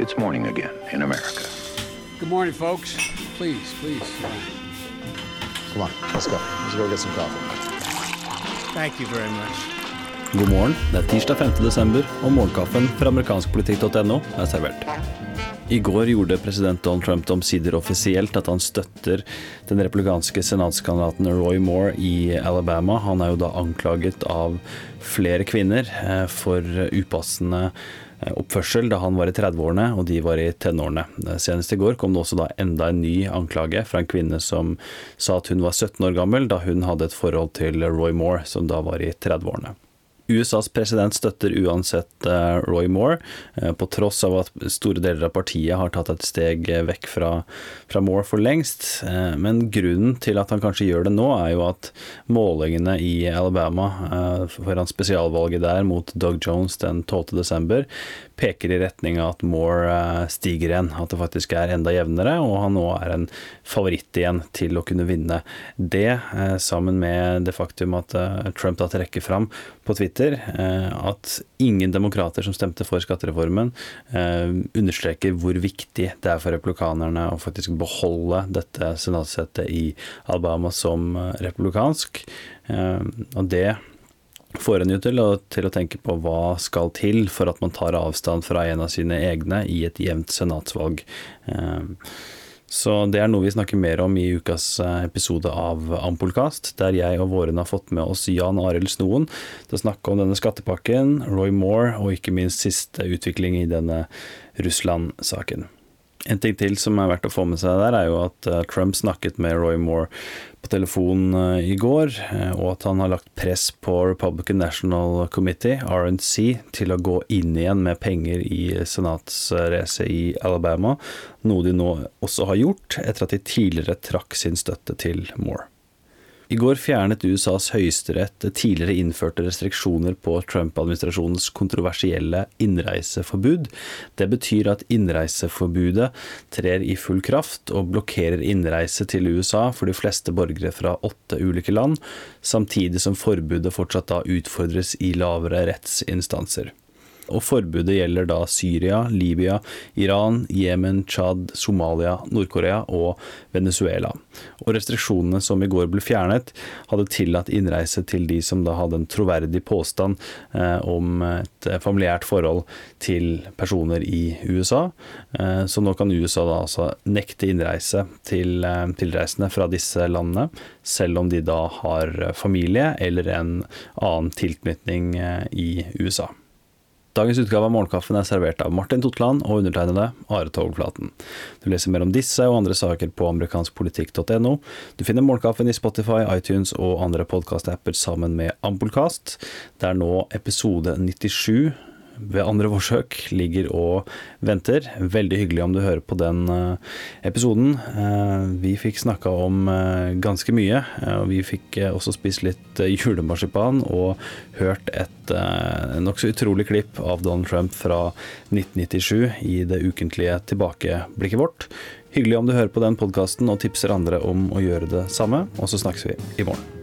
It's morning again in America. Good morning, folks. Please, please. Come on, let's go. Let's go get some coffee. Thank you very much. God morgen. Det er tirsdag 5. desember, og morgenkaffen fra amerikanskpolitikk.no er servert. I går gjorde president Donald Trump det omsider offisielt at han støtter den republikanske senatskandidaten Roy Moore i Alabama. Han er jo da anklaget av flere kvinner eh, for upassende eh, oppførsel da han var i 30-årene og de var i tenårene. Eh, senest i går kom det også da enda en ny anklage fra en kvinne som sa at hun var 17 år gammel da hun hadde et forhold til Roy Moore, som da var i 30-årene. USAs president støtter uansett uh, Roy Moore, uh, på tross av at store deler av partiet har tatt et steg vekk fra, fra Moore for lengst. Men grunnen til at han kanskje gjør det nå, er jo at målingene i Alabama foran spesialvalget der mot Doug Jones den 12. desember peker i retning av at Moore stiger igjen. At det faktisk er enda jevnere, og han nå er en favoritt igjen til å kunne vinne. Det, sammen med det faktum at Trump da trekker fram på Twitter at ingen demokrater som stemte for skattereformen, understreker hvor viktig det er for republikanerne å faktisk beholde dette senatssettet i Alabama som republikansk. Og det får en jo til til å, tenke på hva skal til for at man tar avstand fra en av sine egne i et jevnt senatsvalg. Så det er noe vi snakker mer om i ukas episode av Ampolkast, der jeg og Våren har fått med oss Jan Arild Snoen til å snakke om denne skattepakken, Roy Moore og ikke minst siste utvikling i denne Russland-saken. En ting til som er verdt å få med seg der, er jo at Trump snakket med Roy Moore på telefon i går, og at han har lagt press på Republican National Committee, RNC, til å gå inn igjen med penger i senatsracet i Alabama, noe de nå også har gjort etter at de tidligere trakk sin støtte til Moore. I går fjernet USAs høyesterett tidligere innførte restriksjoner på Trump-administrasjonens kontroversielle innreiseforbud. Det betyr at innreiseforbudet trer i full kraft og blokkerer innreise til USA for de fleste borgere fra åtte ulike land, samtidig som forbudet fortsatt da utfordres i lavere rettsinstanser og forbudet gjelder da Syria, Libya, Iran, Jemen, Tsjad, Somalia, Nord-Korea og Venezuela. Og restriksjonene som i går ble fjernet, hadde tillatt innreise til de som da hadde en troverdig påstand eh, om et familiært forhold til personer i USA. Eh, så nå kan USA da altså nekte innreise til eh, tilreisende fra disse landene, selv om de da har familie eller en annen tilknytning i USA. Dagens utgave av Morgenkaffen er servert av Martin Totland og undertegnede Are Togflaten. Du leser mer om disse og andre saker på amerikanskpolitikk.no. Du finner Morgenkaffen i Spotify, iTunes og andre podkastapper sammen med Ampolkast. Det er nå episode 97 ved andre forsøk ligger og venter. Veldig hyggelig om du hører på den episoden. Vi fikk snakka om ganske mye. Vi fikk også spist litt julemarsipan og hørt et nokså utrolig klipp av Donald Trump fra 1997 i det ukentlige tilbakeblikket vårt. Hyggelig om du hører på den podkasten og tipser andre om å gjøre det samme, og så snakkes vi i morgen.